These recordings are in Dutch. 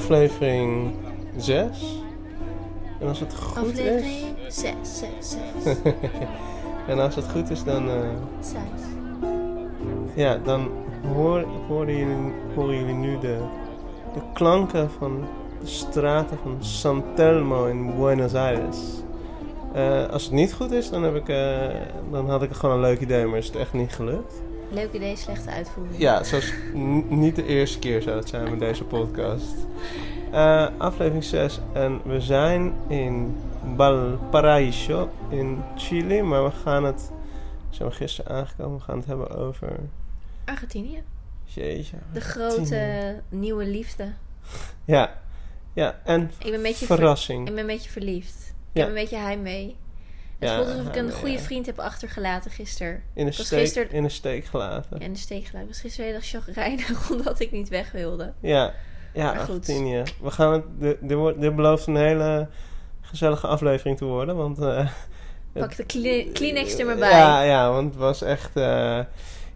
aflevering 6. En als het goed Aflevering 6, 6, 6, is. en als het goed is, dan. eh, 6. ja, dan hoor, horen, jullie, horen jullie nu de, de klanken van de straten van San Telmo in Buenos Aires. Eh, als het niet goed is, dan, heb ik, eh, dan had ik gewoon een leuk idee, maar is het echt niet gelukt. Leuk idee, slechte uitvoering. Ja, zoals niet de eerste keer zou het zijn met deze podcast. Eh, aflevering 6 en we zijn in Valparaiso in Chili, maar we gaan het, zijn we gisteren aangekomen, we gaan het hebben over, Argentinië. jeetje. De Argentinië. grote nieuwe liefde. Ja, ja, en Ik ben een beetje, ver- verrassing. ik ben een beetje verliefd. Ik Ja. heb een beetje heimwee. Het voelt alsof ik een goede vriend heb achtergelaten gisteren. In de, was steek, gisteren- in de steek gelaten. Ja, in de steek gelaten. Ik was gisteren heel erg chagrijnig omdat ik niet weg wilde. Ja, ja Maar goed. Argentinië. We gaan het, dit, dit, wordt, dit belooft een hele gezellige aflevering te worden, want... eh, Pak de Kle- Kleenex er maar bij. Ja, ja, want het was echt... eh,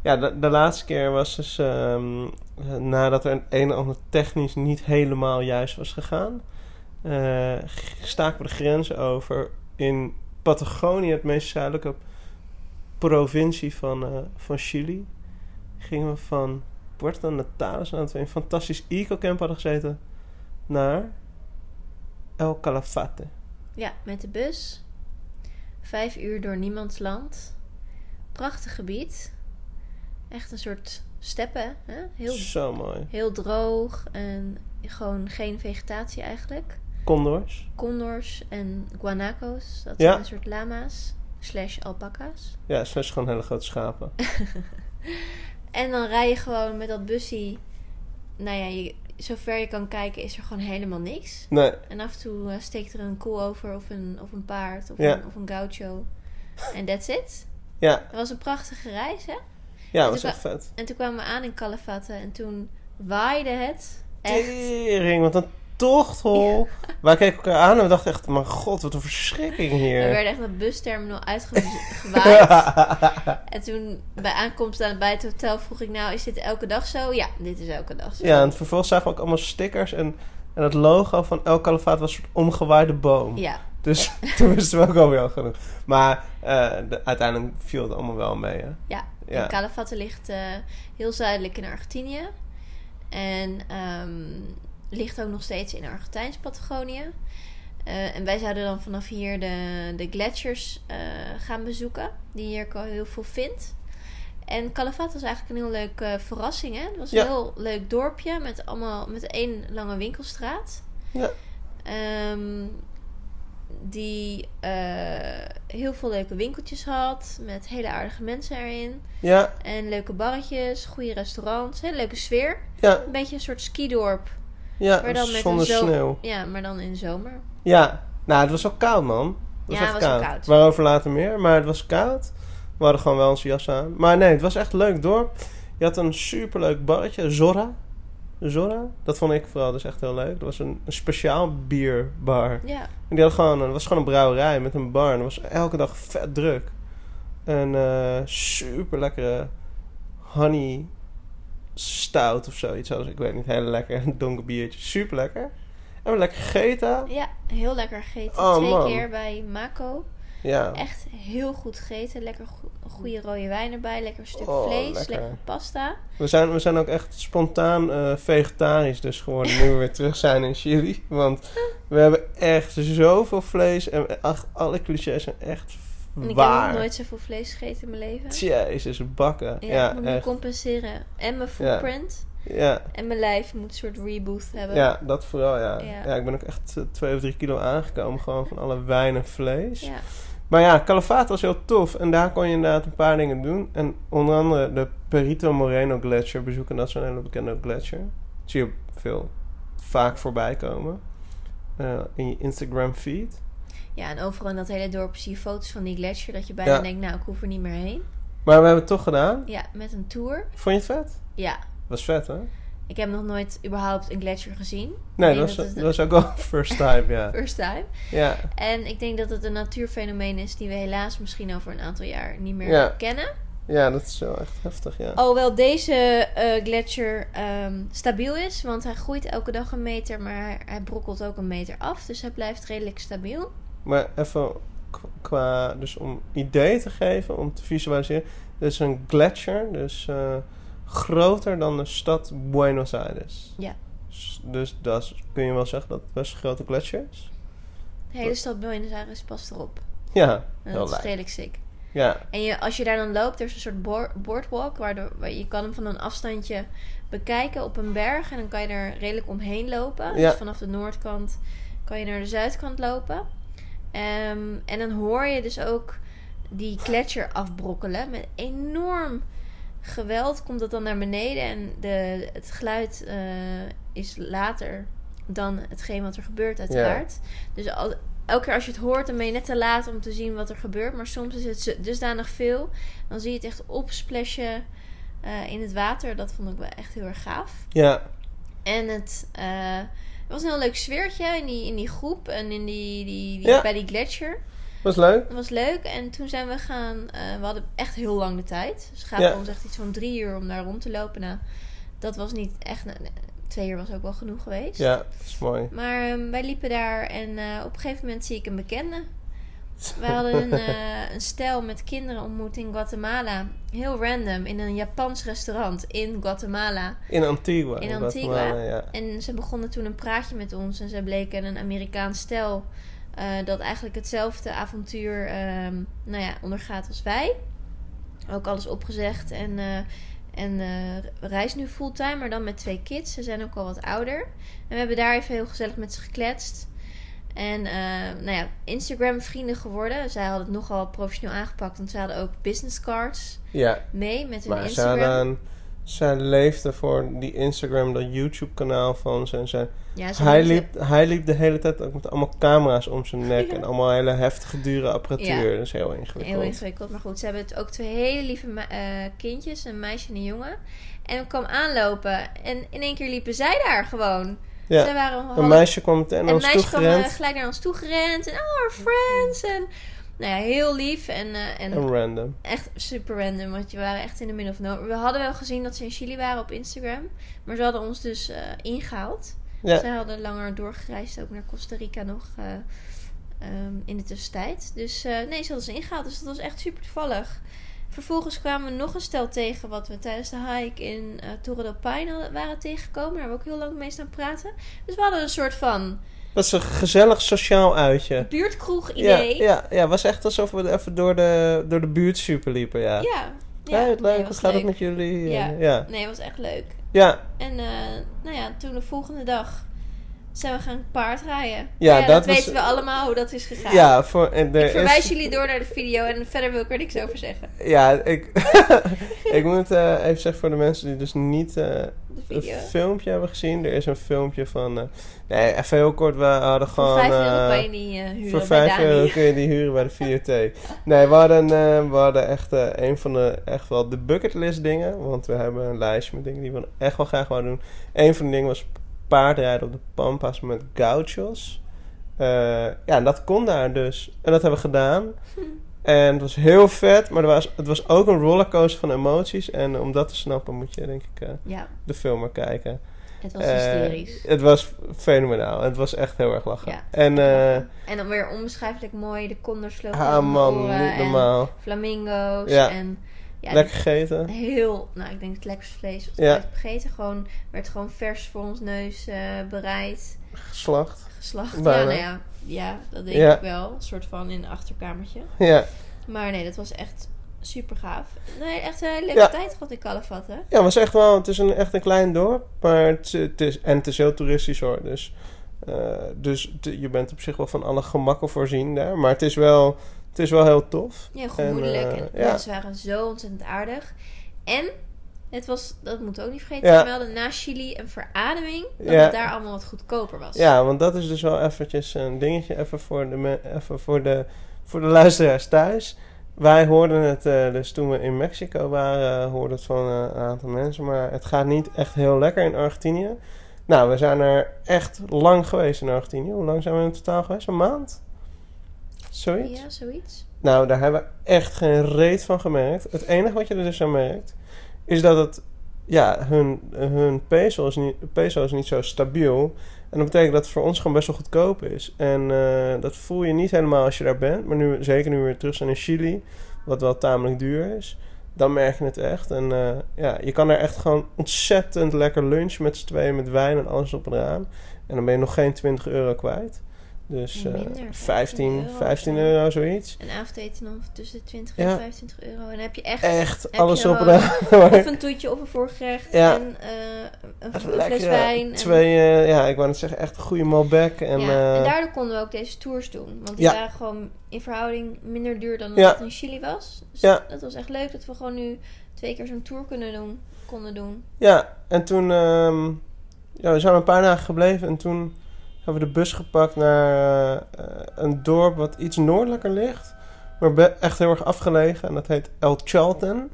ja, de, de laatste keer was dus... ehm, eh, nadat er een een en ander technisch niet helemaal juist was gegaan... eh, g- staken we de grens over in Patagonië, het meest zuidelijke provincie van, eh, van Chili. Gingen we van Puerto Natales, nadat we in een fantastisch eco-camp hadden gezeten, naar El Calafate. Ja, met de bus. Vijf uur door niemands land. Prachtig gebied. Echt een soort steppen. Hè? Heel, Zo mooi. heel droog en gewoon geen vegetatie eigenlijk. Condors. Condors en guanacos. Dat Ja. zijn een soort lama's. Slash alpaca's. Ja, zijn gewoon hele grote schapen. En dan rij je gewoon met dat bussie. Nou ja, je, zover je kan kijken is er gewoon helemaal niks. Nee, En af en toe eh, steekt er een koe over of een, of een paard of, Ja. een, of een gaucho. En that's it. ja, Het was een prachtige reis, hè? ja, was echt vet. En toen kwamen we aan in Calafate en toen waaide het echt. Tering, wat een tochthol. Wij keken elkaar aan en we dachten echt, mijn god, wat een verschrikking We hier. werden echt dat busterminal uitgewaaid. en toen bij aankomst aan, bij het hotel vroeg ik nou, is dit elke dag zo? Ja, dit is elke dag zo. ja, en vervolgens zagen we ook allemaal stickers en, en het logo van El Califaat was een soort omgewaaide boom. Ja, Dus toen wisten we ook alweer al genoeg. Maar eh, de- uiteindelijk viel het allemaal wel mee, hè. ja. Ja. Calafate ligt eh, heel zuidelijk in Argentinië. En ehm, ligt ook nog steeds in Argentijns Patagonië. Eh, en wij zouden dan vanaf hier de, de gletsjers eh, gaan bezoeken. Die je hier heel veel vindt. En Calafate was eigenlijk een heel leuke eh, verrassing. Hè? Het was een Ja. heel leuk dorpje met, allemaal, met één lange winkelstraat. Ja. Ehm, die heel veel leuke winkeltjes had. Met hele aardige mensen erin. Ja, En leuke barretjes, goede restaurants. Hele leuke sfeer. ja, Een beetje een soort skidorp. Ja, Maar dan met zonder sneeuw. Ja, maar dan in zomer. Ja, nou, het was ook koud, man. Het was Ja, echt het was ook koud. koud. Waarover later meer, maar het was koud. We hadden gewoon wel onze jas aan. Maar nee, het was echt een leuk dorp. Je had een superleuk barretje, Zorra. Zorra, dat vond ik vooral dus echt heel leuk. Dat was een, een speciaal bierbar. Ja, En die had gewoon, het was gewoon een brouwerij met een bar. En dat was elke dag vet druk. En eh super lekkere honey stout of zoiets. Zoals, ik weet niet, hele lekker donker biertje. Super lekker. En we lekker gegeten. ja heel lekker gegeten. Oh, Twee man. keer bij Mako. Ja. Echt heel goed gegeten. Lekker go- goede rode wijn erbij. Lekker stuk Oh, vlees. lekker. Lekker pasta. We zijn, we zijn ook echt spontaan eh, vegetarisch dus geworden nu we weer terug zijn in Chili. Want we hebben echt zoveel vlees en ach, alle clichés zijn echt En ik heb nog nooit zoveel vlees gegeten in mijn leven. Jezus, bakken. Ja, Ja, ik moet echt. compenseren. En mijn footprint. Ja, En mijn lijf moet een soort reboot hebben. ja, dat vooral, ja. ja. Ja. ik ben ook echt eh, twee of drie kilo aangekomen gewoon van alle wijn en vlees. Ja. Maar ja, Calafate was heel tof. En daar kon je inderdaad een paar dingen doen. En onder andere de Perito Moreno Gletsjer bezoeken. Dat is een hele bekende gletsjer. Dat zie je veel vaak voorbij komen. eh, in je Instagram feed. Ja, en overal in dat hele dorp zie je foto's van die gletsjer. Dat je bijna Ja. denkt, nou, ik hoef er niet meer heen. Maar we hebben het toch gedaan. Ja, met een tour. Vond je het vet? Ja, Was vet, hè? ik heb nog nooit überhaupt een gletsjer gezien. Nee, dat was, dat was ook wel first time, ja. First time. Ja, En ik denk dat het een natuurfenomeen is die we helaas misschien over een aantal jaar niet meer Ja. kennen. Ja, dat is wel echt heftig, ja. Alhoewel deze eh, gletsjer ehm, stabiel is, want hij groeit elke dag een meter, maar hij, hij brokkelt ook een meter af. Dus hij blijft redelijk stabiel. Maar even qua, dus om idee te geven, om te visualiseren. Dit is een gletsjer, dus eh, groter dan de stad Buenos Aires. Ja. S- Dus dat kun je wel zeggen dat het best een grote gletsjer is? De hele stad Buenos Aires past erop. Ja, En heel dat is redelijk sick. Ja, En je, als je daar dan loopt, er is een soort boor- boardwalk. Waardoor, waar je kan hem van een afstandje bekijken op een berg. En dan kan je er redelijk omheen lopen. Ja. Dus vanaf de noordkant kan je naar de zuidkant lopen. Ehm, en dan hoor je dus ook die gletsjer afbrokkelen. Met enorm geweld komt dat dan naar beneden. En de, het geluid eh, is later dan hetgeen wat er gebeurt uiteraard. Dus al, elke keer als je het hoort, dan ben je net te laat om te zien wat er gebeurt. Maar soms is het dusdanig veel. Dan zie je het echt opsplashen eh, in het water. Dat vond ik wel echt heel erg gaaf. ja, En het, eh, het was een heel leuk sfeertje in die, in die groep en in die, die, die, Ja. bij die gletsjer. was leuk. Dat was leuk. En toen zijn we gaan... eh, we hadden echt heel lang de tijd. Dus het gaat Ja. ons echt iets van drie uur om daar rond te lopen. Nou, dat was niet echt... nou, twee uur was ook wel genoeg geweest. Ja, dat is mooi. Maar ehm, wij liepen daar en eh, op een gegeven moment zie ik een bekende. We hadden een, eh, een stel met kinderen ontmoet in Guatemala. Heel random, in een Japans restaurant in Guatemala. In Antigua. In Antigua. Ja. En ze begonnen toen een praatje met ons. En ze bleken een Amerikaans stel eh, dat eigenlijk hetzelfde avontuur ehm, nou ja, ondergaat als wij. Ook alles opgezegd en, eh en reist nu fulltime, maar dan met twee kids. Ze zijn ook al wat ouder. En we hebben daar even heel gezellig met ze gekletst. En eh, nou ja, Instagram vrienden geworden. Zij hadden het nogal professioneel aangepakt, want ze hadden ook business cards ja, mee met hun maar ze Instagram. hadden, zij leefde voor die Instagram, dat YouTube kanaal van ze. En zij, Ja, ze hij, liep, hij liep de hele tijd ook met allemaal camera's om zijn nek. Ja. En allemaal hele heftige, dure apparatuur. Dat is heel ingewikkeld. Heel ingewikkeld, maar goed. Ze hebben het ook twee hele lieve eh, kindjes, een meisje en een jongen. En kwam aanlopen en in één keer liepen zij daar gewoon. Ja. Waren Een hadden- meisje kwam meteen naar een ons meisje kwam eh, gelijk naar ons toe gerend. En oh, our friends. En nou ja, heel lief. En, eh, en En random. echt super random, want je waren echt in de middle of nowhere. We hadden wel gezien dat ze in Chili waren op Instagram. Maar ze hadden ons dus eh, ingehaald. Ja. Zij hadden langer doorgereisd, ook naar Costa Rica nog eh, ehm, in de tussentijd. Dus nee, ze hadden ze ingehaald. Dus dat was echt super toevallig. Vervolgens kwamen we nog een stel tegen wat we tijdens de hike in eh Torre del Paine hadden- waren tegengekomen. Daar hebben we ook heel lang mee staan praten. Dus we hadden een soort van Dat is een gezellig sociaal uitje. buurtkroeg Ja, idee. ja, ja, was echt alsof we even door de, door de buurt super liepen, ja. ja. Ja, het leuk. nee, Wat was gaat het leuk. met jullie? Ja. Ja. Nee, het was echt leuk. Ja, En eh, nou ja, toen de volgende dag zijn we gaan paardrijden. Ja, Ja, dat, dat was- weten we allemaal hoe dat is gegaan. ja, voor, en ik verwijs jullie door naar de video en verder wil ik er niks over zeggen. Ja, ik, ik moet eh, even zeggen voor de mensen die dus niet eh, De een video. filmpje hebben gezien. Er is een filmpje van... eh, nee, even heel kort. We hadden Voor gewoon... 5 euro eh, kan je die eh, huren voor bij 5 Dani. euro kun je die huren bij de videotheek. Nee, we hadden, eh, we hadden echt eh, een van de, echt wel de bucketlist dingen. Want we hebben een lijstje met dingen die we echt wel graag wilden doen. Een van de dingen was paardrijden op de Pampas met gauchos. Eh, ja, en dat kon daar dus. En dat hebben we gedaan. En het was heel vet, maar er was, het was ook een rollercoaster van emoties. En om dat te snappen moet je denk ik eh, Ja, de film maar kijken. het was Eh, hysterisch. het was fenomenaal. Het was echt heel erg lachen. Ja. En en dan weer onbeschrijfelijk mooi. De condors vlogen ah man, niet en normaal. flamingo's. Ja. En ja, Lekker gegeten. heel, nou ik denk het lekkerste vlees wat Ja. ooit gegeten. Gewoon, werd gewoon vers voor ons neus eh, bereid. Geslacht. Geslacht. Bijna. Ja, nou ja, ja, dat denk Ja. ik wel. Een soort van in een achterkamertje. Ja. Maar nee, dat was echt super gaaf. Nee, echt een hele leuke Ja. tijd gehad in Calafat, hè? ja, het was echt wel... Het is een, echt een klein dorp. Maar het, is- het is, en het is heel toeristisch hoor. Dus, eh, dus je bent op zich wel van alle gemakken voorzien daar. Maar het is wel, het is wel heel tof. Ja, gemoedelijk. En, En, eh, ja. mensen waren zo ontzettend aardig. En het was, dat moeten we ook niet vergeten Ja. melden, na Chili een verademing. Dat Ja. het daar allemaal wat goedkoper was. Ja, want dat is dus wel eventjes een dingetje. Even voor de, even voor de, voor de luisteraars thuis. Wij hoorden het eh, dus toen we in Mexico waren, eh, hoorden het van eh, een aantal mensen. Maar het gaat niet echt heel lekker in Argentinië. Nou, we zijn er echt lang geweest in Argentinië. Hoe lang zijn we in totaal geweest? Een maand? Zoiets? Ja, zoiets. Nou, daar hebben we echt geen reet van gemerkt. Het enige wat je er dus aan merkt, is dat het, ja, hun, hun peso, is niet, peso is niet zo stabiel. En dat betekent dat het voor ons gewoon best wel goedkoop is. En eh, dat voel je niet helemaal als je daar bent. Maar nu, zeker nu we weer terug zijn in Chili, wat wel tamelijk duur is. Dan merk je het echt. En eh, ja, je kan er echt gewoon ontzettend lekker lunchen met z'n tweeën, met wijn en alles op en eraan. En dan ben je nog geen 20 euro kwijt. Dus eh, Minder, 15, 15 euro 15 of zo. euro, zoiets. En avondeten dan tussen de 20 Ja. en 25 euro. En dan heb je echt Echt, alles op eraan. of een toetje of een voorgerecht. Ja. En eh, een, een fles wijn. en- Twee, eh, ja, ik wou net zeggen, echt een goede Malbec. En, ja, eh, en daardoor konden we ook deze tours doen. Want die waren gewoon in verhouding minder duur dan dat het in Chili was. Dus Ja. dat was echt leuk dat we gewoon nu twee keer zo'n tour kunnen doen, konden doen. Ja, en toen ehm, ja, we zijn een paar dagen gebleven en toen hebben we de bus gepakt naar eh, een dorp wat iets noordelijker ligt, maar echt heel erg afgelegen en dat heet El Chalten.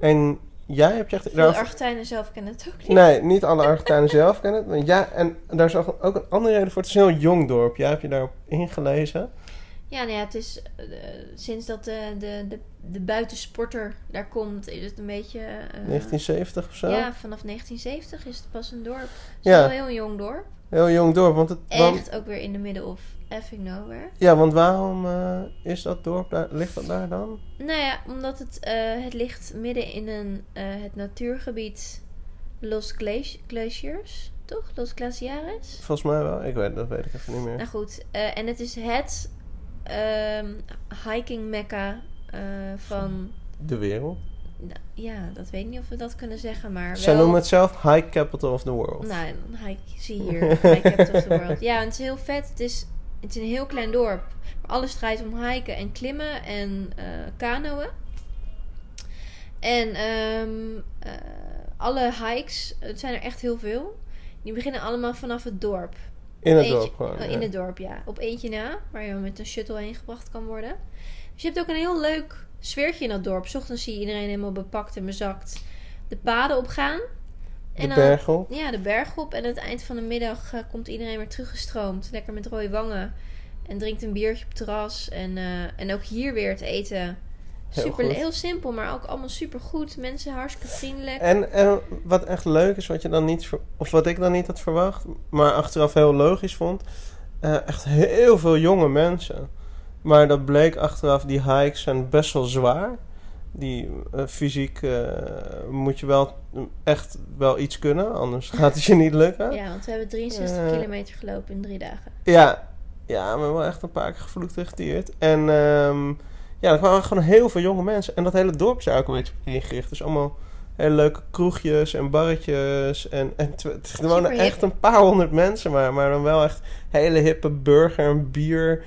En jij hebt je echt... Daarover- Argentijnen zelf kennen het ook niet. Nee, niet alle Argentijnen zelf kennen het. Maar ja, en daar is ook, een andere reden voor. Het is een heel jong dorp. Jij hebt je daarop ingelezen. Ja, nou ja, het is eh, sinds dat de, de, de, de buitensporter daar komt, is het een beetje... eh, 1970 of zo. Ja, vanaf 1970 is het pas een dorp. Het is Ja. wel een heel jong dorp. Heel jong dorp. Want het, want- Echt ook weer in de middle of effing nowhere. ja, want waarom eh, is dat dorp daar, ligt dat daar dan? Nou ja, omdat het, eh, het ligt midden in een, eh, het natuurgebied Los Glaci- Glaciers, toch? Los Glaciares? Volgens mij wel. Ik weet dat weet ik even niet meer. Nou goed, en het is het ehm, hiking mecca van... De wereld. Nou, ja, dat weet ik niet of we dat kunnen zeggen, maar Zij wel... noemen het zelf High Capital of the World. Nou, hike, zie hier, hike capital of the world. Ja, en het is heel vet. Het is, het is een heel klein dorp. Maar alles draait om hiken en klimmen en eh kanoën. En ehm, eh, alle hikes, het zijn er echt heel veel. Die beginnen allemaal vanaf het dorp. In het Eentje- dorp gewoon. ja. In het dorp, ja. Op eentje na, waar je met een shuttle heen gebracht kan worden. Dus je hebt ook een heel leuk sfeertje in dat dorp. 's ochtends zie je iedereen helemaal bepakt en bezakt de paden opgaan. De berg op. Ja, de berg op. En aan het eind van de middag eh, komt iedereen weer teruggestroomd. Lekker met rode wangen. En drinkt een biertje op het terras. En, eh, en ook hier weer het eten. Heel Super, heel simpel, maar ook allemaal super goed. Mensen hartstikke vriendelijk. En, en wat echt leuk is, wat je dan niet, of wat ik dan niet had verwacht, maar achteraf heel logisch vond, eh, echt heel veel jonge mensen. Maar dat bleek achteraf, die hikes zijn best wel zwaar. Die eh, fysiek eh, moet je wel echt wel iets kunnen, anders gaat het je niet lukken. Ja, want we hebben 63 Eh. kilometer gelopen in drie dagen. Ja, ja, we hebben wel echt een paar keer gevloekt en getierd. En ehm, ja, er kwamen gewoon heel veel jonge mensen. En dat hele dorp is eigenlijk een beetje ingericht. Dus allemaal hele leuke kroegjes en barretjes. En, en er wonen echt een paar honderd mensen, maar, maar dan wel echt hele hippe burger en bier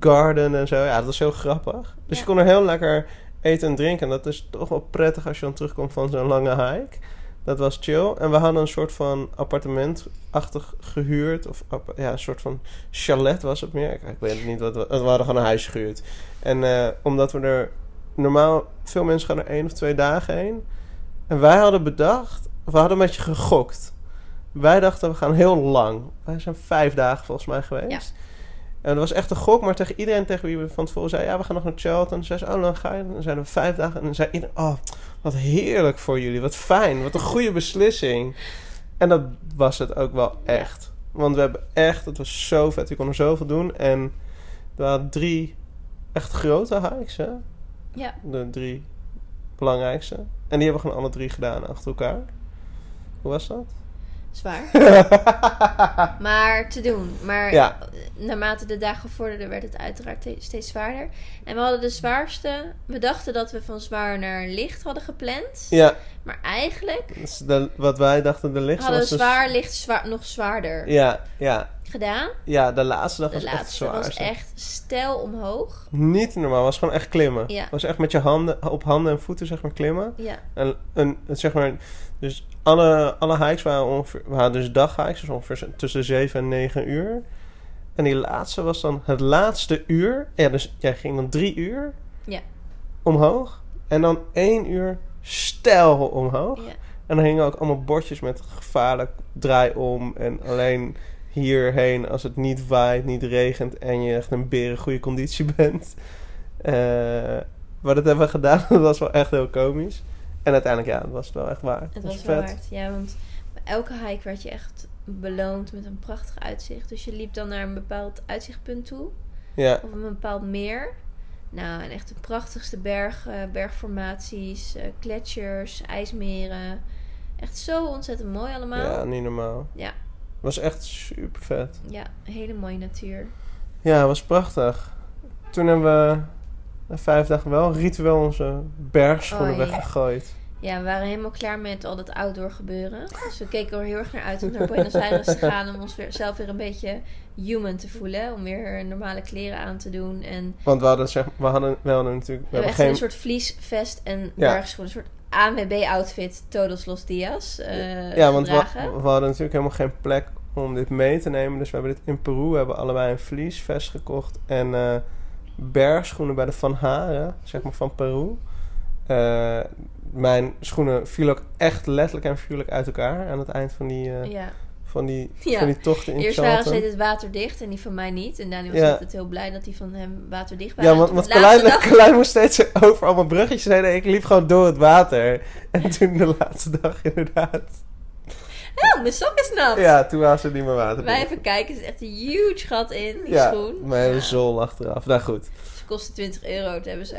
garden en zo. Ja, dat was heel grappig. Dus je kon er heel lekker eten en drinken. En dat is toch wel prettig als je dan terugkomt van zo'n lange hike. Dat was chill. En we hadden een soort van appartementachtig gehuurd. Of ja, een soort van chalet was het meer. Ik, ik weet het niet wat we... We hadden gewoon een huis gehuurd. En eh, omdat we er... Normaal, veel mensen gaan er één of twee dagen heen. En wij hadden bedacht... We hadden een beetje gegokt. Wij dachten, we gaan heel lang. Wij zijn vijf dagen volgens mij geweest. En dat was echt een gok, maar tegen iedereen tegen wie we van tevoren zeiden... Ja, we gaan nog naar Charlton. En zei ze, oh, dan ga je. En dan zeiden we vijf dagen. En dan zei iedereen, oh, wat heerlijk voor jullie. Wat fijn. Wat een goede beslissing. En dat was het ook wel echt. Want we hebben echt, het was zo vet. We konden zoveel doen. En er waren drie echt grote hikes, hè? Ja. De drie belangrijkste. En die hebben we gewoon alle drie gedaan achter elkaar. Hoe was dat? Zwaar. maar te doen. Maar Ja. naarmate de dagen vorderden werd het uiteraard te- steeds zwaarder. En we hadden de zwaarste... We dachten dat we van zwaar naar licht hadden gepland. Ja, Maar eigenlijk dus de- wat wij dachten de lichtste hadden we was dus- zwaar, licht, zwaar, nog zwaarder Ja, ja, gedaan. ja, de laatste dag De was echt laatste zwaar. was echt stijl omhoog. Niet normaal, was gewoon echt klimmen. Ja. Was echt met je handen, op handen en voeten zeg maar klimmen. Ja, En een, het zeg maar, dus alle, alle hikes waren ongeveer, we hadden dus daghikes, dus ongeveer tussen 7 en 9 uur. En die laatste was dan het laatste uur. Ja, dus jij ging dan drie uur Ja. omhoog. En dan één uur stijl omhoog. ja. En dan hingen ook allemaal bordjes met gevaarlijk draai om. En alleen hierheen als het niet waait, niet regent en je echt een beren goede conditie bent. Eh, maar dat hebben we gedaan. Dat was wel echt heel komisch. En uiteindelijk, ja, dat was het wel echt waar. Het was vet. waard. Ja, want elke hike werd je echt beloond met een prachtig uitzicht. Dus je liep dan naar een bepaald uitzichtpunt toe. Ja, Of een bepaald meer. Nou, en echt de prachtigste bergen, bergformaties, eh, gletsjers, ijsmeren. Echt zo ontzettend mooi allemaal. ja, niet normaal. Ja. Was echt super vet. Ja, hele mooie natuur. Ja, het was prachtig. Toen hebben we na vijf dagen wel ritueel onze bergschoenen Oh, weggegooid. Ja, we waren helemaal klaar met al dat outdoor gebeuren. Dus we keken er heel erg naar uit om naar Buenos Aires te gaan. Om ons weer, zelf weer een beetje human te voelen. Om weer normale kleren aan te doen. En Want we hadden, zeg, we hadden wel natuurlijk... We we hebben geen... een soort vliesvest en Ja. bergschoenen. Een soort ANWB-outfit, Todos Los Dias, eh Ja, want we, hadden natuurlijk helemaal geen plek om dit mee te nemen. Dus we hebben dit in Peru. We hebben allebei een vliesvest gekocht. En eh, bergschoenen bij de Van Haren, zeg maar van Peru. Eh, mijn schoenen vielen ook echt letterlijk en figuurlijk uit elkaar aan het eind van die, Ja. Van die, Ja. van die tochten in Eerst waren Charlton. ze het waterdicht en die van mij niet. En Daniel was Ja. altijd heel blij dat die van hem waterdicht waren. Ja, want, want toen dag- Carlijn moest steeds over allemaal bruggetjes heen. En ik liep gewoon door het water. En toen de laatste dag inderdaad. Oh, mijn sok is nat. Ja, toen was het niet meer water. Wij even kijken, er is echt een huge gat in, die ja, schoen. mijn Ja. zool achteraf. Nou goed. Ze kostte 20 euro, dat hebben ze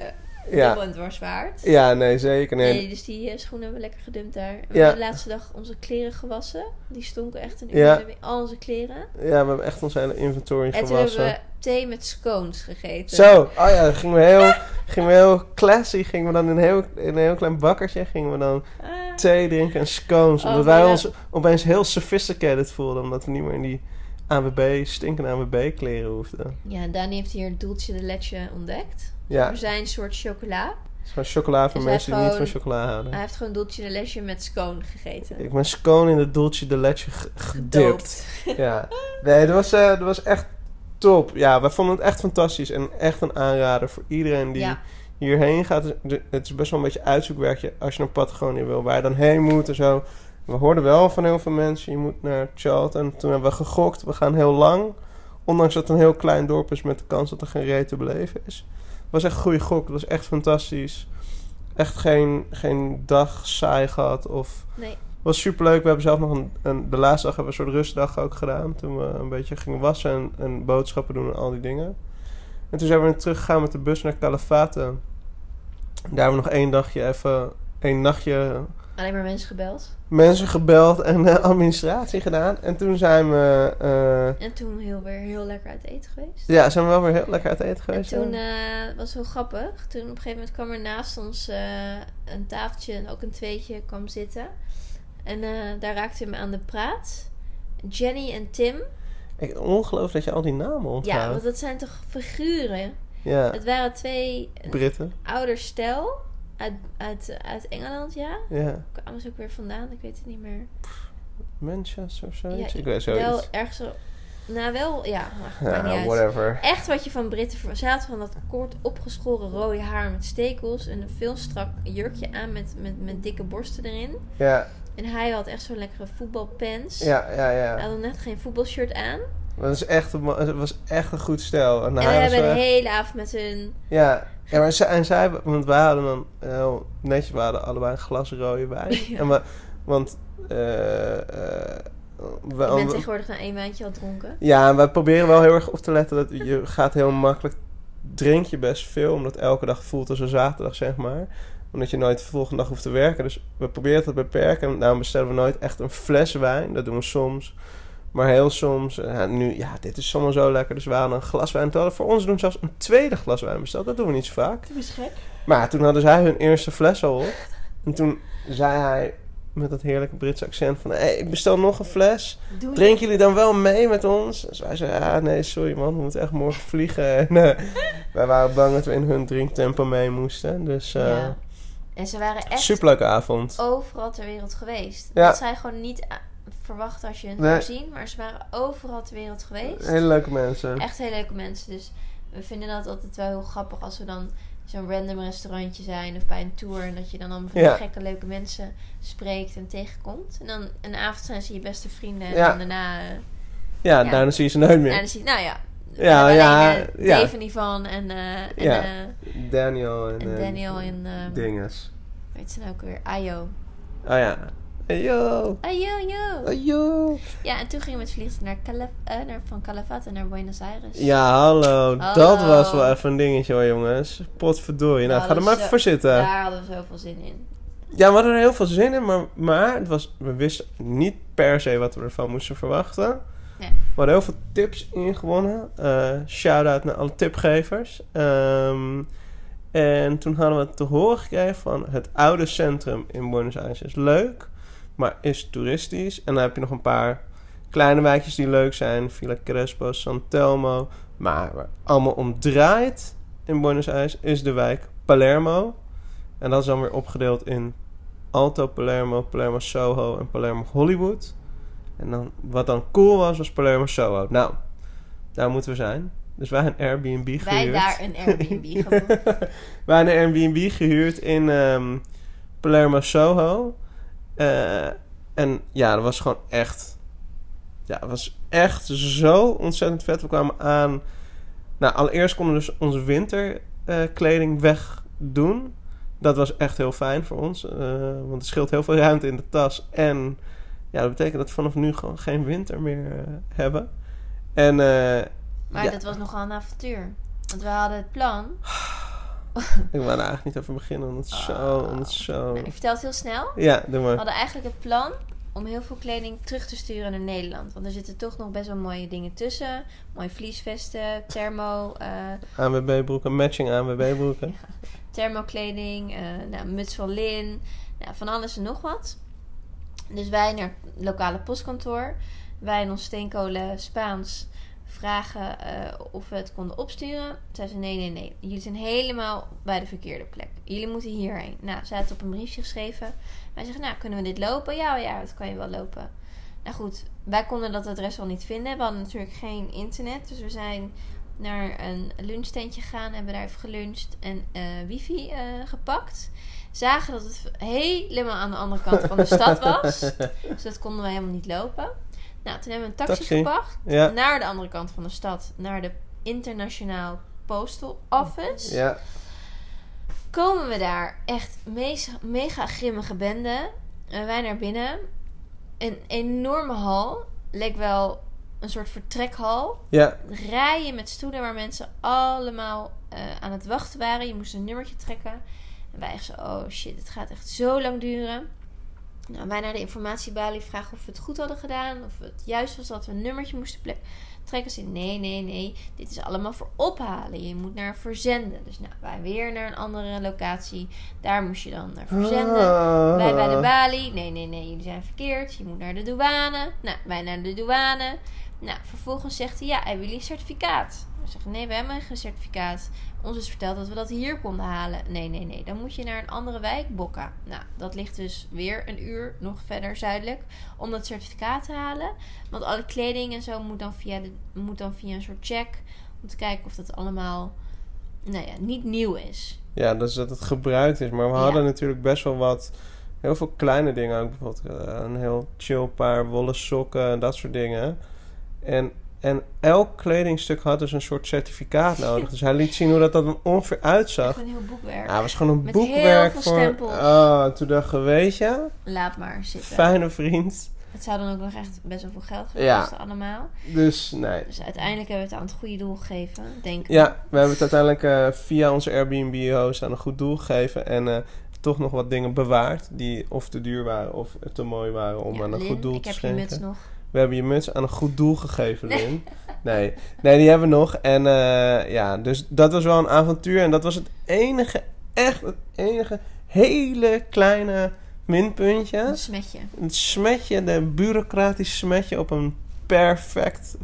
Ja, dubbel en dwars waard. ja nee, zeker. Nee. Nee, dus die eh, schoenen hebben we lekker gedumpt daar. We Ja. hebben de laatste dag onze kleren gewassen. Die stonken echt een uur. Ja. We hebben al onze kleren. Ja, we hebben echt ons hele inventory En toen gewassen. hebben we thee met scones gegeten. Zo, oh ja, dan gingen we heel, gingen we heel classy. Gingen we dan in een heel, in een heel klein bakkertje. Gingen we dan Ah, thee drinken en scones. Oh, omdat wij ons opeens heel sophisticated voelden. Omdat we niet meer in die AWB, stinkende AWB kleren hoefden. ja, Dani heeft hier Dulce de Leche ontdekt. Ja, Er zijn een soort chocola. het is gewoon chocola voor Dus mensen die niet van chocola houden. Hij heeft gewoon Dulce de Leche met scone gegeten. Ik ben scone in de Dolce de Leche ge- gedipt. Ja. Nee, dat was, eh, dat was echt top. Ja, wij vonden het echt fantastisch. En echt een aanrader voor iedereen die Ja. hierheen gaat. Het is best wel een beetje uitzoekwerkje als je naar Patagonië wil. Waar je dan heen moet en zo. We hoorden wel van heel veel mensen, je moet naar Charlton. Toen hebben we gegokt, we gaan heel lang. Ondanks dat het een heel klein dorp is met de kans dat er geen reet te beleven is. Was echt een goede gok, het was echt fantastisch. Echt geen, geen dag saai gehad of Nee. was super leuk. We hebben zelf nog een, een. De laatste dag hebben we een soort rustdag ook gedaan. Toen we een beetje gingen wassen en, en boodschappen doen en al die dingen. En toen zijn we teruggegaan met de bus naar Calafate. Daar hebben we nog één dagje even. één nachtje Alleen maar mensen gebeld. mensen gebeld en eh, administratie gedaan. En toen zijn we. eh, En toen heel weer heel lekker uit eten geweest. ja, zijn we wel weer heel lekker uit eten En geweest. toen ja. eh, was heel grappig. Toen op een gegeven moment kwam er naast ons een tafeltje en ook een tweetje kwam zitten. En daar raakte me aan de praat. Jenny en Tim. Ik, ongelooflijk dat je al die namen Ja, onthoudt. want dat zijn toch figuren. Ja, Het waren twee Britten. ouder stel uit, uit, uit Engeland, ja. Ja, Kwamen ze ook weer vandaan? Ik weet het niet meer. Manchester of zoiets. Ja, ik weet zoiets. Wel ergens zo... Nou, wel, ja. Maar, ja, uit. whatever. Echt wat je van Britten... ver- Ze hadden van dat kort opgeschoren rode haar met stekels... en een veel strak jurkje aan met, met, met dikke borsten erin. Ja, En hij had echt zo'n lekkere voetbalpens. ja, ja, ja. Hij had net geen voetbalshirt aan. Dat was echt, een het was echt een goed stel. En en hij hebben de echt- hele avond met hun... ja. Ja, maar zij, en zij, want wij hadden dan heel netjes, we hadden allebei een glas rode wijn. Ja. En we, want, eh, eh, we, Ik ben tegenwoordig na één wijntje al dronken. ja, en wij proberen wel heel erg op te letten dat je gaat heel makkelijk, drink je best veel, omdat elke dag voelt als een zaterdag, zeg maar. Omdat je nooit de volgende dag hoeft te werken. Dus we proberen het te beperken. En daarom bestellen we nooit echt een fles wijn. Dat doen we soms. Maar heel soms, eh, ja, nu, ja, dit is zomaar zo lekker. Dus we hadden een glas wijn. Terwijl voor ons doen zelfs een tweede glas wijn besteld. Dat doen we niet zo vaak. Dat is gek. Maar toen hadden zij hun eerste fles al op. En toen zei hij met dat heerlijke Britse accent van... Hé, ik bestel nog een fles. Doe Drinken jullie dan wel mee met ons? Dus wij zeiden, ja, nee, sorry man. We moeten echt morgen vliegen. En eh, wij waren bang dat we in hun drinktempo mee moesten. Dus eh Ja. En ze waren echt superleuke avond. overal ter wereld geweest. Ja. Dat zij gewoon niet verwachten als je hen Nee. zou zien. Maar ze waren overal ter wereld geweest. Hele leuke mensen. Echt hele leuke mensen. Dus we vinden dat altijd wel heel grappig als we dan zo'n random restaurantje zijn of bij een tour. En dat je dan allemaal van Ja. gekke leuke mensen spreekt en tegenkomt. En dan een avond zijn ze je beste vrienden. En Ja. dan daarna eh, Ja, Ja. daarna zie je ze nooit meer. Zie nou ja. Ja, ja, eh, ja. En Yvonne en, eh, en, Ja. Daniel en, en Daniel en... ehm, dinges. weet ze nou ook weer? Ayo. Oh ja. Hey, yo. Ayo, yo. Hey, yo. Ja, en toen gingen we met vliegtuig naar, eh, naar van Calafate naar Buenos Aires. Ja, hallo. Dat was wel even een dingetje hoor, jongens. Potverdorie. Nou, ga er maar even voor zitten. Daar hadden we zoveel zin in. Ja, we hadden er heel veel zin in, maar, maar het was, we wisten niet per se wat we ervan moesten verwachten. Ja. We hadden heel veel tips ingewonnen. Eh Shout-out naar alle tipgevers. Ehm, en toen hadden we te horen gekregen van het oude centrum in Buenos Aires is leuk, maar is toeristisch. En dan heb je nog een paar kleine wijkjes die leuk zijn. Villa Crespo, San Telmo. Maar waar allemaal om draait in Buenos Aires is de wijk Palermo. En dat is dan weer opgedeeld in Alto Palermo, Palermo Soho en Palermo Hollywood. En dan, wat dan cool was, was Palermo Soho. Nou, daar moeten we zijn. Dus wij een Airbnb gehuurd. Wij daar een Airbnb geboekt. wij hebben een Airbnb gehuurd in ehm, Palermo Soho. Eh, en ja, dat was gewoon echt... Ja, het was echt zo ontzettend vet. We kwamen aan... Nou, allereerst konden we dus onze winterkleding wegdoen. Dat was echt heel fijn voor ons. eh, want het scheelt heel veel ruimte in de tas. En ja, dat betekent dat we vanaf nu gewoon geen winter meer eh, hebben. En eh, Maar Ja. dat was nogal een avontuur. Want we hadden het plan. ik wou er eigenlijk niet over beginnen. Want het zo... Want het zo... Nou, ik vertel het heel snel. Ja, doe We maar. hadden eigenlijk het plan om heel veel kleding terug te sturen naar Nederland. Want er zitten toch nog best wel mooie dingen tussen. Mooie vliesvesten, thermo, eh ANWB-broeken, matching ANWB-broeken. thermokleding, eh nou, muts van lin, nou, van alles en nog wat. Dus wij naar het lokale postkantoor. Wij in ons steenkolen Spaans vragen eh, of we het konden opsturen. Zeiden ze nee, nee, nee. Jullie zijn helemaal bij de verkeerde plek. Jullie moeten hierheen. Nou, ze hadden op een briefje geschreven. Wij zeggen, nou, kunnen we dit lopen? Ja, ja, dat kan je wel lopen. Nou goed, wij konden dat adres al niet vinden. We hadden natuurlijk geen internet. Dus we zijn naar een lunchtentje gegaan. Hebben daar even geluncht en eh, wifi eh, gepakt. Zagen dat het helemaal aan de andere kant van de stad was. Dus dat konden wij helemaal niet lopen. Nou, toen hebben we een taxi, Taxi. gepakt. Ja. Naar de andere kant van de stad. Naar de Internationaal Postal Office. Ja. Komen we daar. Echt mega, mega grimmige bende. En wij naar binnen. Een enorme hal. Leek wel een soort vertrekhal. Ja. Rijen met stoelen waar mensen allemaal eh, aan het wachten waren. Je moest een nummertje trekken. En wij echt zo, oh shit, het gaat echt zo lang duren. Nou, wij naar de informatiebalie vragen of we het goed hadden gedaan. Of het juist was dat we een nummertje moesten trekken. Ze nee, nee, nee. Dit is allemaal voor ophalen. Je moet naar verzenden. Dus nou, wij weer naar een andere locatie. Daar moest je dan naar verzenden. Ah. Wij bij de balie. Nee, nee, nee, jullie zijn verkeerd. Je moet naar de douane. Nou, wij naar de douane. Nou, vervolgens zegt hij, ja, hebben jullie een certificaat? We zeggen, nee, we hebben geen certificaat. Ons is verteld dat we dat hier konden halen. Nee, nee, nee. Dan moet je naar een andere wijk, Bokka. Nou, dat ligt dus weer een uur nog verder zuidelijk. Om dat certificaat te halen. Want alle kleding en zo moet dan via, de, moet dan via een soort check. Om te kijken of dat allemaal, nou ja, niet nieuw is. Ja, dus dat het gebruikt is. Maar we Ja. hadden natuurlijk best wel wat... Heel veel kleine dingen ook. Bijvoorbeeld eh, een heel chill paar wollen sokken en dat soort dingen. En, en elk kledingstuk had dus een soort certificaat nodig. Dus hij liet zien hoe dat, dat er ongeveer uitzag. Echt een heel boekwerk. Ja, het was gewoon een Met heel boekwerk veel voor... stempels. Oh, toen dacht ik, weet je... Laat maar zitten. Fijne vriend. Het zou dan ook nog echt best wel veel geld gaan Ja. kosten allemaal. Dus nee. Dus uiteindelijk hebben we het aan het goede doel gegeven, denk ik. Ja, we hebben het uiteindelijk eh, via onze Airbnb-host aan een goed doel gegeven. En eh, toch nog wat dingen bewaard. Die of te duur waren of te mooi waren om Ja, aan een Lin, goed doel ik te heb je schenken. muts nog. We hebben je muts aan een goed doel gegeven, Lin. Nee. nee, die hebben we nog. En eh, ja, dus dat was wel een avontuur. En dat was het enige, echt het enige hele kleine minpuntje. Een smetje. Het smetje, de bureaucratisch smetje op een perfect,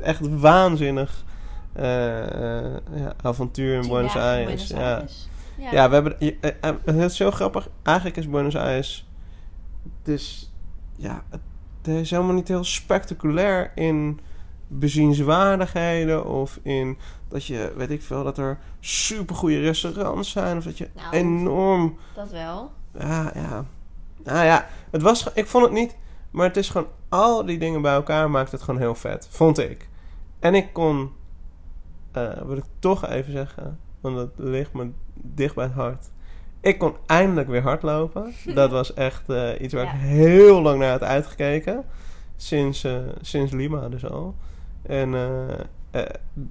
echt waanzinnig eh, eh, ja, avontuur in Buenos Aires. Ja. Aires. Ja. Ja, we hebben. Het is zo grappig. Eigenlijk is Buenos Aires. Dus ja, het is helemaal niet heel spectaculair in bezienswaardigheden of in dat je, weet ik veel, dat er supergoeie restaurants zijn of dat je Nou. enorm. Dat wel. Ja, ja. Nou ja, het was. Ik vond het niet. Maar het is gewoon, al die dingen bij elkaar maakt het gewoon heel vet. Vond ik. En ik kon, eh wil ik toch even zeggen, want dat ligt me dicht bij het hart. Ik kon eindelijk weer hardlopen. Dat was echt eh, iets waar Ja. ik heel lang naar had uitgekeken. Sinds, eh, sinds Lima dus al. En, eh,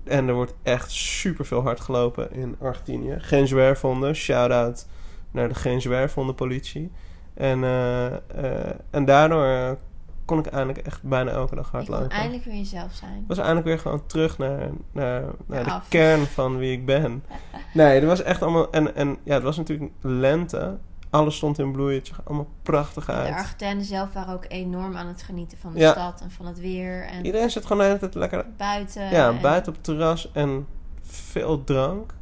en er wordt echt super veel hard gelopen in Argentinië. Geen zwerfhonden. Shout-out naar de geen zwerfhonden politie. En, en daardoor kon ik eindelijk echt bijna elke dag kon hardlopen. eindelijk weer jezelf zijn. Ik was eindelijk weer gewoon terug naar, naar, naar de af. kern van wie ik ben. Nee, er was echt allemaal... En, en ja, het was natuurlijk lente. Alles stond in bloei. Het zag allemaal prachtig De uit. Argentijnen zelf waren ook enorm aan het genieten van de Ja. stad en van het weer. En Iedereen zit gewoon de hele tijd lekker buiten. ja, en buiten op het terras en veel drank.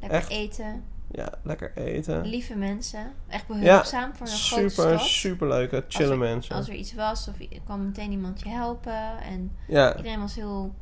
Lekker echt. eten. Ja, lekker eten. Lieve mensen. Echt behulpzaam voor een grote Super, stad. super leuke, chille mensen. Als er iets was of kwam meteen iemand je helpen. En Ja, iedereen was heel,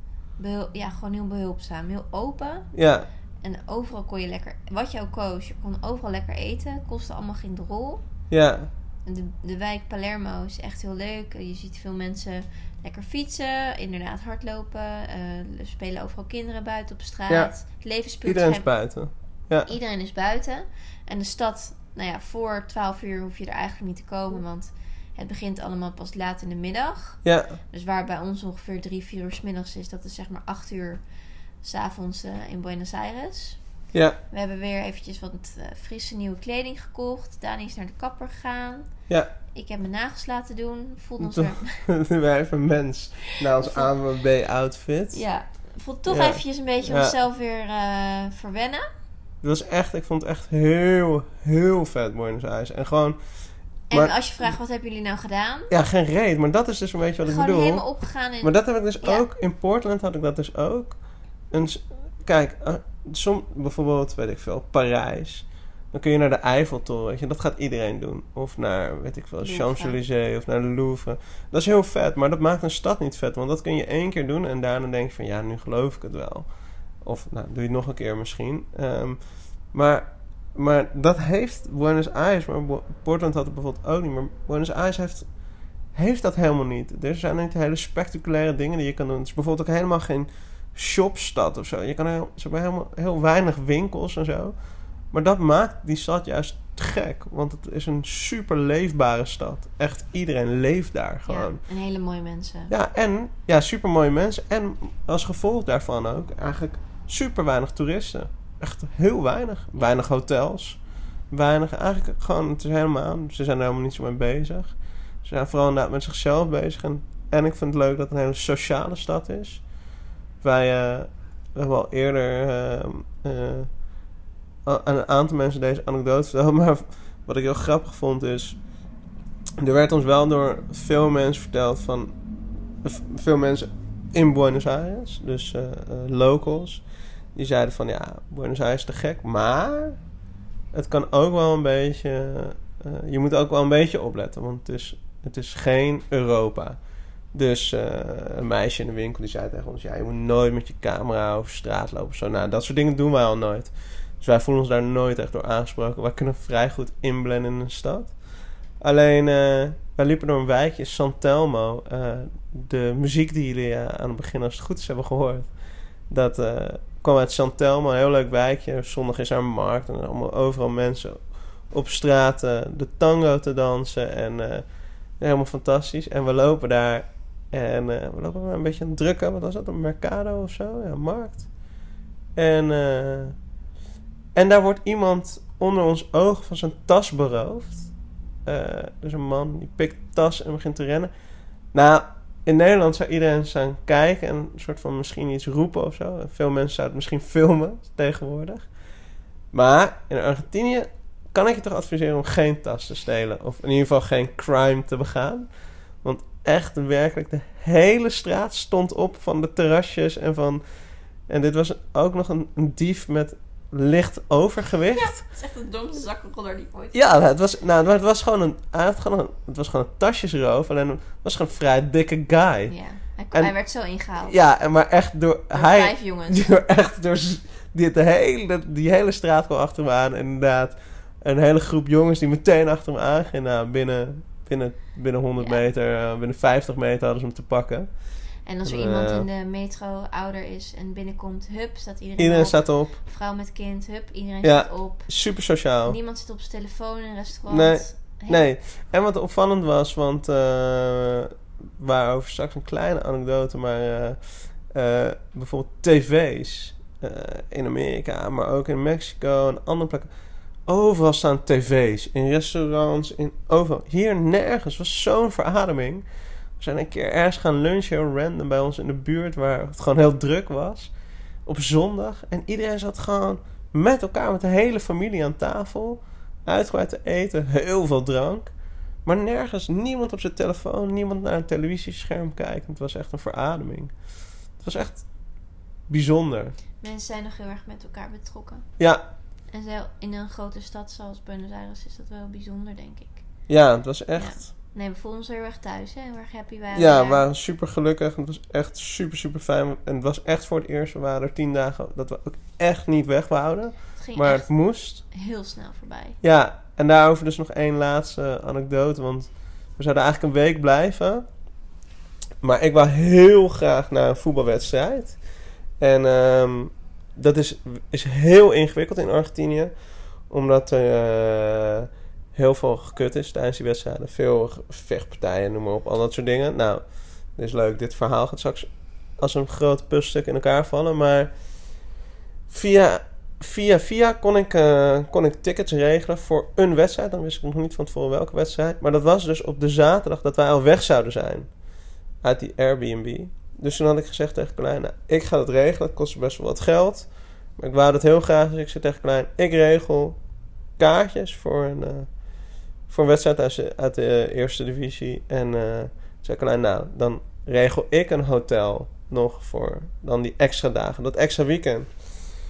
ja, gewoon heel behulpzaam. Heel open. ja, En overal kon je lekker, wat je ook koos, je kon overal lekker eten. Kostte allemaal geen drol. ja, de, de wijk Palermo is echt heel leuk. Je ziet veel mensen lekker fietsen, inderdaad hardlopen. eh, er spelen overal kinderen buiten op straat. Ja. Het leven speelt iedereen is buiten. Ja, Iedereen is buiten. En de stad, nou ja, voor 12 uur hoef je er eigenlijk niet te komen. Want het begint allemaal pas laat in de middag. ja, Dus waar bij ons ongeveer 3, 4 uur s middags is, dat is zeg maar 8 uur s'avonds avonds in Buenos Aires. ja, We hebben weer eventjes wat eh, frisse nieuwe kleding gekocht. Dani is naar de kapper gegaan. ja. Ik heb mijn nagels laten doen. Voelde ons weer... Wij even mens naar ons ANWB-outfit. Ja, voelde toch Ja. eventjes een beetje Ja. onszelf weer eh, verwennen. Het was echt, ik vond het echt heel, heel vet Buenos Aires. En gewoon, En Maar- als je vraagt, wat hebben jullie nou gedaan? ja, geen reet, maar dat is dus een beetje wat ik Gewoon bedoel. helemaal opgegaan in... Maar dat heb ik dus Ja. ook, in Portland had ik dat dus ook. Een, s- kijk, eh, som, bijvoorbeeld, weet ik veel, Parijs. Dan kun je naar de Eiffeltoren, weet je, dat gaat iedereen doen. Of naar, weet ik veel. Champs-Élysées of naar de Louvre. Dat is heel vet, maar dat maakt een stad niet vet. Want dat kun je één keer doen en daarna denk je van, ja, nu geloof ik het wel. Of, nou, doe je het nog een keer misschien. Ehm, maar, maar dat heeft Buenos Aires, maar Portland had het bijvoorbeeld ook niet. Maar Buenos Aires heeft, heeft dat helemaal niet. Er zijn niet hele spectaculaire dingen die je kan doen. Het is bijvoorbeeld ook helemaal geen shopstad of zo. Je kan heel, ze hebben helemaal heel weinig winkels en zo. Maar dat maakt die stad juist gek. Want het is een super leefbare stad. Echt iedereen leeft daar ja, gewoon. en hele mooie mensen. Ja, en ja, super mooie mensen. En als gevolg daarvan ook eigenlijk super weinig toeristen. Echt heel weinig. Weinig hotels. Weinig, eigenlijk gewoon, het is helemaal, ze zijn er helemaal niet zo mee bezig. Ze zijn vooral inderdaad met zichzelf bezig. En, en ik vind het leuk dat het een hele sociale stad is. Wij we hebben al eerder eh, eh, aan een aantal mensen deze anekdote verteld. Maar wat ik heel grappig vond is... Er werd ons wel door veel mensen verteld van... Veel mensen in Buenos Aires, dus locals... Die zeiden van, ja, Buenos Aires is te gek, maar... Het kan ook wel een beetje... eh, je moet ook wel een beetje opletten, want het is, het is geen Europa. Dus eh, een meisje in de winkel die zei tegen ons... Ja, je moet nooit met je camera over straat lopen. Zo, nou, dat soort dingen doen wij al nooit. Dus wij voelen ons daar nooit echt door aangesproken. Wij kunnen vrij goed inblenden in een stad. Alleen, eh, wij liepen door een wijkje, San Telmo. De muziek die jullie aan het begin, als het goed is, hebben gehoord. Dat kwam uit San Telmo, een heel leuk wijkje. Zondag is er een markt en allemaal overal mensen op straat eh, de tango te dansen. En eh, helemaal fantastisch. En we lopen daar en eh, we lopen maar een beetje aan het drukken. Wat was dat? Een mercado of zo? Ja, markt. En, en daar wordt iemand onder ons oog van zijn tas beroofd. Dus een man die pikt de tas en begint te rennen. Nou, in Nederland zou iedereen staan kijken en een soort van misschien iets roepen of zo. Veel mensen zouden het misschien filmen tegenwoordig. Maar in Argentinië kan ik je toch adviseren om geen tas te stelen. Of in ieder geval geen crime te begaan. Want echt werkelijk de hele straat stond op van de terrasjes en van... En dit was ook nog een, een dief met licht overgewicht. Het is echt de domste zakkenroller die ooit... Ja, het was, nou, het was gewoon een, hij had gewoon een, het was gewoon een tasjesroof. Alleen het was gewoon een vrij dikke guy. Ja, hij, En- hij werd zo ingehaald. Ja, en maar echt door, Door hij, vijf jongens. door echt door die, de hele, die hele straat kwam achter me aan. En inderdaad, een hele groep jongens die meteen achter me aangingen. Nou, binnen binnen, binnen 100 Ja. meter, eh, binnen 50 meter hadden ze hem te pakken. En als er Eh. iemand in de metro ouder is en binnenkomt, hup, staat iedereen, Iedereen op. staat erop. Vrouw met kind, hup, iedereen Ja. staat op. Super sociaal. Niemand zit op zijn telefoon in een restaurant. Nee, Heel- Nee, en wat opvallend was, want eh waarover straks een kleine anekdote, maar eh, bijvoorbeeld tv's in Amerika, maar ook in Mexico en andere plekken. Overal staan tv's, in restaurants, in overal. Hier nergens, was zo'n verademing. We zijn een keer ergens gaan lunchen, random, bij ons in de buurt, waar het gewoon heel druk was. Op zondag. En iedereen zat gewoon met elkaar, met de hele familie aan tafel uitgebreid te eten, heel veel drank. Maar nergens, niemand op zijn telefoon, niemand naar een televisiescherm kijkt. Het was echt een verademing. Het was echt bijzonder. Mensen zijn nog heel erg met elkaar betrokken. Ja, En in een grote stad zoals Buenos Aires is dat wel bijzonder, denk ik. ja het was echt. Nee, we voelden ons heel erg thuis, hè? Heel erg happy waren Ja, we waren super gelukkig. Het was echt super, super fijn. En het was echt voor het eerst. We waren er tien dagen dat we ook echt niet weg wouden. Maar het moest. heel snel voorbij. Ja, en daarover dus nog één laatste anekdote. Want we zouden eigenlijk een week blijven. Maar ik wou heel graag naar een voetbalwedstrijd. En ehm, dat is, is heel ingewikkeld in Argentinië. Omdat er eh, heel veel gekut is tijdens die wedstrijden. Veel vechtpartijen, noem maar op. Al dat soort dingen. Nou, dit is leuk. Dit verhaal gaat straks als een groot puzzelstuk in elkaar vallen. Maar via via via kon ik, eh, kon ik tickets regelen voor een wedstrijd. Dan wist ik nog niet van tevoren welke wedstrijd. Maar dat was dus op de zaterdag dat wij al weg zouden zijn. Uit die Airbnb. Dus toen had ik gezegd tegen Klein, nou, ik ga dat regelen. Het kost best wel wat geld. Maar ik wou dat heel graag. Dus ik zei tegen Klein, ik regel kaartjes voor een, eh, voor een wedstrijd uit de, de eerste divisie. En eh zei Klein, nou, dan regel ik een hotel nog voor dan die extra dagen. Dat extra weekend.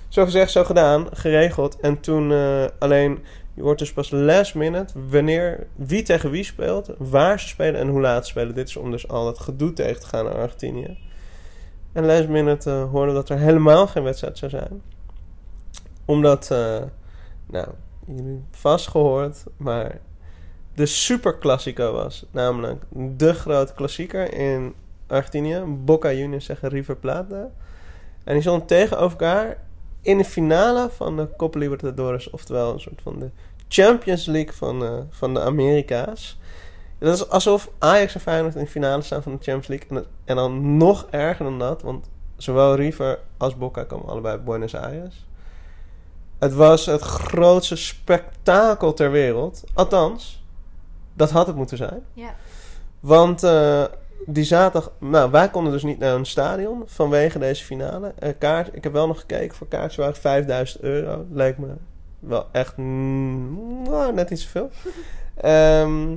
Zo gezegd, zo gedaan, geregeld. En toen eh, alleen, je wordt dus pas last minute wanneer wie tegen wie speelt, waar ze spelen en hoe laat ze spelen. Dit is om dus al dat gedoe tegen te gaan naar Argentinië. En last minute eh, hoorden dat er helemaal geen wedstrijd zou zijn. Omdat, eh, nou, jullie vast gehoord, maar de Super Classico was. Namelijk de grote klassieker in Argentinië. Boca Juniors zeggen River Plate. En die stonden tegenover elkaar in de finale van de Copa Libertadores. Oftewel een soort van de Champions League van, eh, van de Amerika's. Dat is alsof Ajax en Feyenoord in de finale staan van de Champions League. En, en dan nog erger dan dat. Want zowel River als Boca komen allebei uit Buenos Aires. Het was het grootste spektakel ter wereld. Althans, dat had het moeten zijn. Ja. Want eh, die zaterdag... Nou, wij konden dus niet naar een stadion vanwege deze finale. Eh, kaart, ik heb wel nog gekeken voor kaartjes waren 5000 euro. Leek me wel echt mm, nou, net iets te veel. Ehm,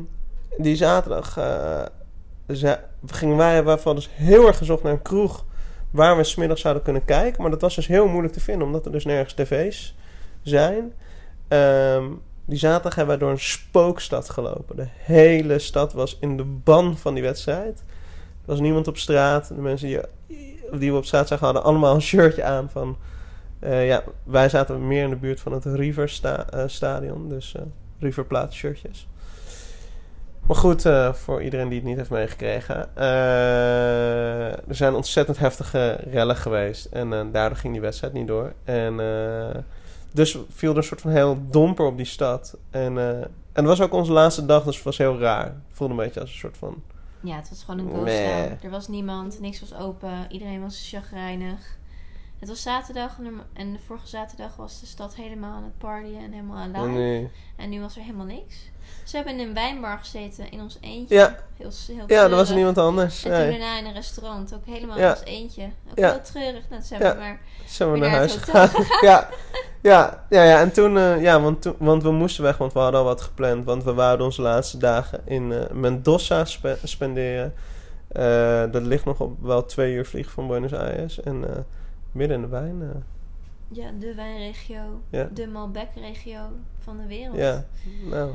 die zaterdag eh, gingen wij waarvan dus heel erg gezocht naar een kroeg... waar we smiddags zouden kunnen kijken. Maar dat was dus heel moeilijk te vinden... omdat er dus nergens tv's zijn. Ehm, die zaterdag hebben wij door een spookstad gelopen. De hele stad was in de ban van die wedstrijd. Er was niemand op straat. De mensen die, die we op straat zagen hadden allemaal een shirtje aan van... eh, ja, wij zaten meer in de buurt van het River eh, stadion. Dus eh River Plate shirtjes. Maar goed, voor iedereen die het niet heeft meegekregen. er zijn ontzettend heftige rellen geweest. En daardoor ging die wedstrijd niet door. En dus viel er een soort van heel domper op die stad. En, eh, en het was ook onze laatste dag, dus het was heel raar. Het voelde een beetje als een soort van... Ja, het was gewoon een town. Er was niemand, niks was open, iedereen was chagrijnig. Het was zaterdag en de- vorige zaterdag was de stad helemaal aan het partyen en helemaal aan live. Nee. En nu was er helemaal niks. Dus we hebben in een wijnbar gezeten in ons eentje. Ja. Heel, heel Ja, er was er niemand anders. En toen Nee. daarna in een restaurant, ook helemaal Ja. in ons eentje. Ook Ja. heel treurig. Nou, zijn we maar Zijn we naar naar huis gegaan. ja, ja, ja, ja, en toen, eh, ja, want, toen, want we moesten weg, want we hadden al wat gepland. Want we wouden onze laatste dagen in eh, Mendoza spe- spenderen. Eh, dat ligt nog op wel twee uur vliegen van Buenos Aires. En eh, midden in de wijn. eh, Ja, de wijnregio, Ja. de Malbec-regio van de wereld. ja, nou,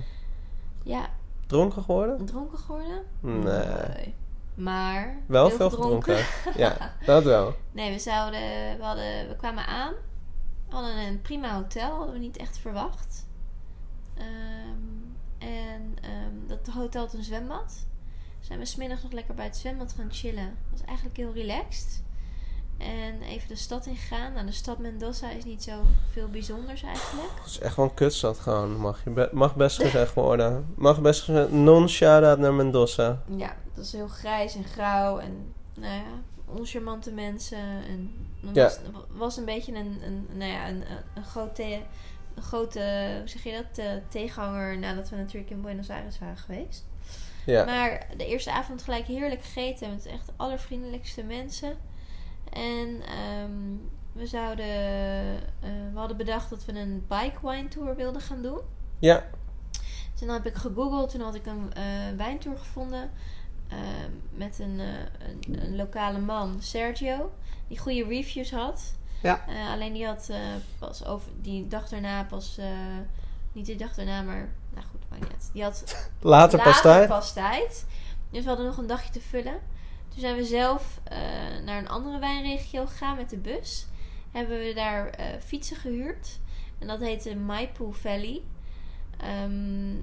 Ja, dronken geworden? dronken geworden? Nee. Maar Wel veel gedronken. ja, dat wel. Nee, we zouden, we hadden, we kwamen aan. We hadden een prima hotel, hadden we niet echt verwacht. Ehm, En ehm, dat hotel had een zwembad. Zijn we smiddags nog lekker bij het zwembad gaan chillen. Was eigenlijk heel relaxed. En even de stad ingegaan. Nou, de stad Mendoza is niet zo veel bijzonders eigenlijk. Het is echt wel een kutstad gewoon. Mag, je be- mag best gezegd worden. Mag best gezegd. Non-shout-out naar Mendoza. Ja, dat is heel grijs en grauw en nou ja, oncharmante mensen. En het Ja. was, was een beetje een, een, nou ja, een, een, grote, een grote, hoe zeg je dat, tegenhanger nadat we natuurlijk in Buenos Aires waren geweest. Ja. Maar de eerste avond gelijk heerlijk gegeten met echt de allervriendelijkste mensen. En ehm, we zouden, eh, we hadden bedacht dat we een bike wine tour wilden gaan doen. Ja. Toen heb ik gegoogeld, toen had ik een eh, wijntour gevonden eh, met een, eh, een, een lokale man, Sergio, die goede reviews had. Ja. Alleen die had pas over die dag daarna pas, niet de dag daarna, maar nou goed, maakt niet uit. Die had Later pas tijd. pas tijd. Dus we hadden nog een dagje te vullen. Toen zijn we zelf eh, naar een andere wijnregio gegaan met de bus. Hebben we daar eh, fietsen gehuurd. En dat heette Maipo Valley. Ehm,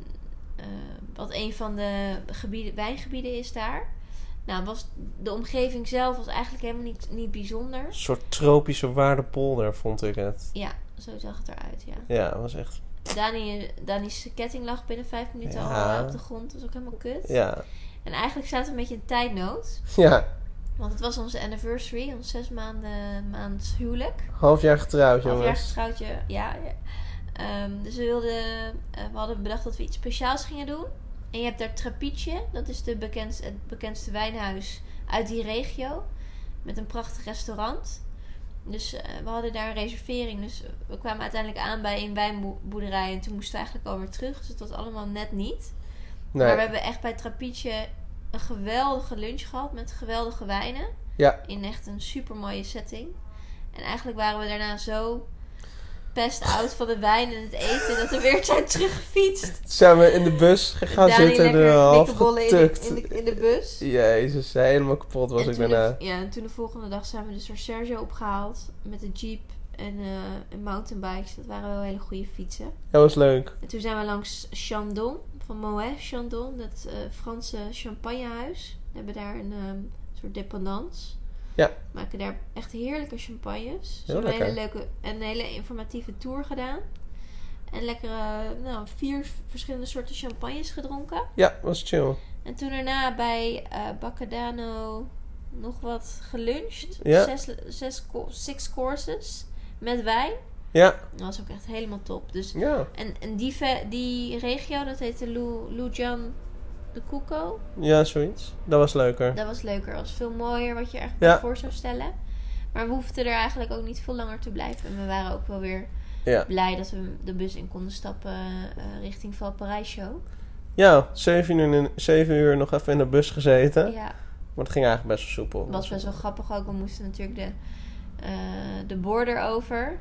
eh, wat een van de gebieden, wijngebieden is daar. Nou, was, de omgeving zelf was eigenlijk helemaal niet, niet bijzonder. Een soort tropische waardepolder vond ik het. Ja, zo zag het eruit, ja. Ja, het was echt. Dani, Dani's ketting lag binnen vijf minuten Ja. al op de grond. Dat was ook helemaal kut. Ja. En eigenlijk staat er een beetje in tijdnood. Ja. Want het was onze anniversary, ons zes maanden maand huwelijk. Half jaar getrouwd, Half jaar jongens. getrouwdje, ja. ja. Ehm, dus we, wilden, eh, we hadden bedacht dat we iets speciaals gingen doen. En je hebt daar Trapiche, dat is de bekendste, het bekendste wijnhuis uit die regio. Met een prachtig restaurant. Dus eh, we hadden daar een reservering. Dus we kwamen uiteindelijk aan bij een wijnboerderij. En toen moesten we eigenlijk alweer terug. Dus het was allemaal net niet. Maar we hebben echt bij Trapiche een geweldige lunch gehad met geweldige wijnen. Ja. In echt een super mooie setting. En eigenlijk waren we daarna zo pest out van de wijn en het eten dat we weer zijn teruggefietst. Zijn we in de bus gaan Dani zitten, lekker er half in getukt. in, de, in de bus. Jezus, helemaal kapot was en ik daarna. De, ja, en toen de volgende dag zijn we dus door Sergio opgehaald met een jeep en, eh, en mountainbikes. Dat waren wel hele goede fietsen. Dat was leuk. En toen zijn we langs Chandon, van Moet Chandon, dat eh, Franse champagnehuis. We hebben daar een ehm, soort dependance. Ja. Maken daar echt heerlijke champagnes. Heel Zo een hele leuke en een hele informatieve tour gedaan. En lekkere, nou, vier verschillende soorten champagnes gedronken. Ja, was chill. En toen daarna bij eh Baccadano nog wat geluncht. Ja. Zes, zes, six courses met wijn. Ja, Dat was ook echt helemaal top. Dus ja. en, en die, die regio, dat heette Lu, Lujan de Cuco. Ja, zoiets. Dat was leuker. Dat was leuker. Dat was veel mooier wat je Ja. voor zou stellen. Maar we hoefden er eigenlijk ook niet veel langer te blijven. En we waren ook wel weer Ja. blij dat we de bus in konden stappen eh, richting Valparaiso. Ja, zeven uur, in, zeven uur nog even in de bus gezeten. Ja, Maar het ging eigenlijk best wel soepel. Het was best wel grappig ook. We moesten natuurlijk de, eh, de border over.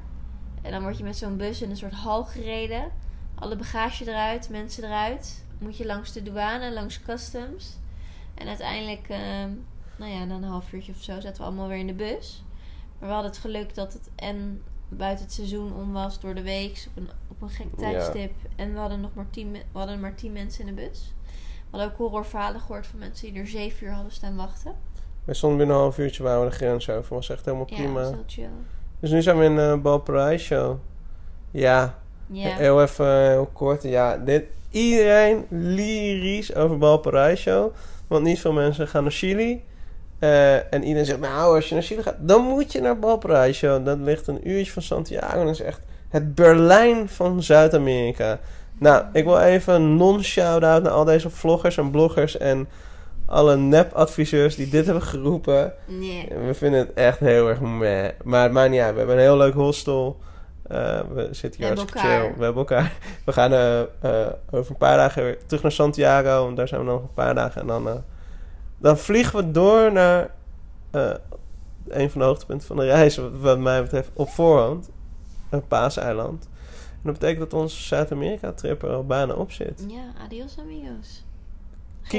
En dan word je met zo'n bus in een soort hal gereden. Alle bagage eruit, mensen eruit. Moet je langs de douane, langs customs. En uiteindelijk, ehm, nou ja, na een half uurtje of zo zaten we allemaal weer in de bus. Maar we hadden het geluk dat het en buiten het seizoen om was door de week op een, op een gek Ja. tijdstip. En we hadden nog maar tien, we hadden maar tien mensen in de bus. We hadden ook horrorverhalen gehoord van mensen die er zeven uur hadden staan wachten. We stonden binnen een half uurtje waren we de grens over. was echt helemaal Ja, prima. heel chill. Dus nu zijn we in uh, Valparaiso. Ja, Ja. heel even heel kort. Ja, dit, iedereen lyrisch over Valparaiso. Want niet veel mensen gaan naar Chili. Eh, en iedereen zegt, nou, als je naar Chili gaat, dan moet je naar Valparaiso. Dat ligt een uurtje van Santiago. En dat is echt het Berlijn van Zuid-Amerika. Nou, ik wil even een non-shout-out naar al deze vloggers en bloggers en alle nep-adviseurs die dit hebben geroepen. Nee. We vinden het echt heel erg meh. Maar het maakt niet uit. We hebben een heel leuk hostel. Eh, we zitten hier hartstikke chill. We hebben elkaar. We gaan eh, eh, over een paar dagen weer terug naar Santiago. En daar zijn we nog een paar dagen. En dan, dan vliegen we door naar een van de hoogtepunten van de reis. Wat, wat mij betreft op voorhand. Een paaseiland. En dat betekent dat onze Zuid-Amerika-trip er al bijna op zit. Ja, adios amigos.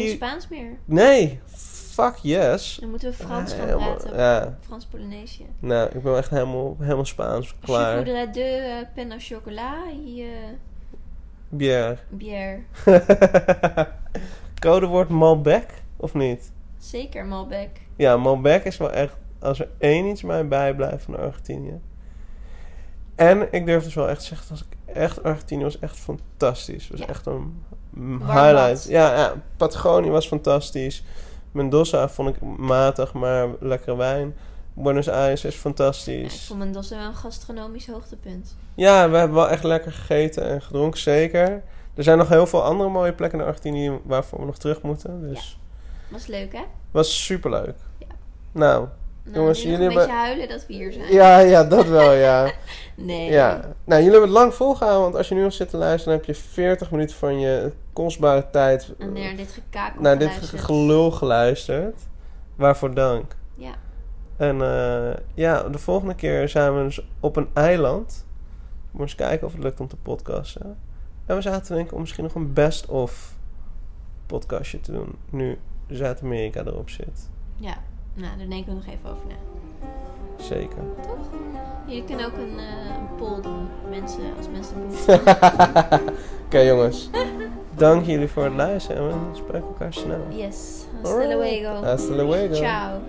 Geen Spaans meer. Nee, fuck yes. Dan moeten we Frans Ja, gaan helemaal- praten. Ja, Frans-Polynesië. nou, ik ben echt helemaal, helemaal Spaans Je klaar. voudrais deux uh, pen au chocolat. Y, uh, Bière. Bière. Codewoord Malbec, of niet? Zeker Malbec. Ja, Malbec is wel echt... Als er één iets mij bijblijft van Argentinië. En ik durf dus wel echt te zeggen... Als ik echt Argentinië was echt fantastisch. was Ja. echt een highlight. Ja, ja, Patagonië was fantastisch. Mendoza vond ik matig, maar lekkere wijn. Buenos Aires is Ja, ik fantastisch. vond Mendoza wel een gastronomisch hoogtepunt. Ja, we hebben wel echt lekker gegeten en gedronken, zeker. Er zijn nog heel veel andere mooie plekken in Argentinië waarvoor we nog terug moeten. Dus Was leuk, hè? was superleuk. Ja. Nou, Nou, Jongens, jullie een beetje hebben- huilen dat we hier zijn. ja, ja, dat wel, ja. Nee. ja. Nou, jullie hebben het lang volgehouden, want als je nu nog zit te luisteren, dan heb je 40 minuten van je kostbare tijd En naar dit gekakel naar dit geluisterd. gelul geluisterd. Waarvoor dank. Ja. En eh, ja, de volgende keer zijn we dus op een eiland. Moet eens kijken of het lukt om te podcasten. En we zaten te denken om misschien nog een best-of podcastje te doen. Nu Zuid-Amerika erop zit. Ja. Nou, daar denken we nog even over na. Zeker. Jullie kunnen ook een, eh, een poll doen. Mensen, als mensen Oké jongens. Dank jullie voor het luisteren en we spreken elkaar snel. Yes. Hasta Alright. luego. Hasta luego. Ciao.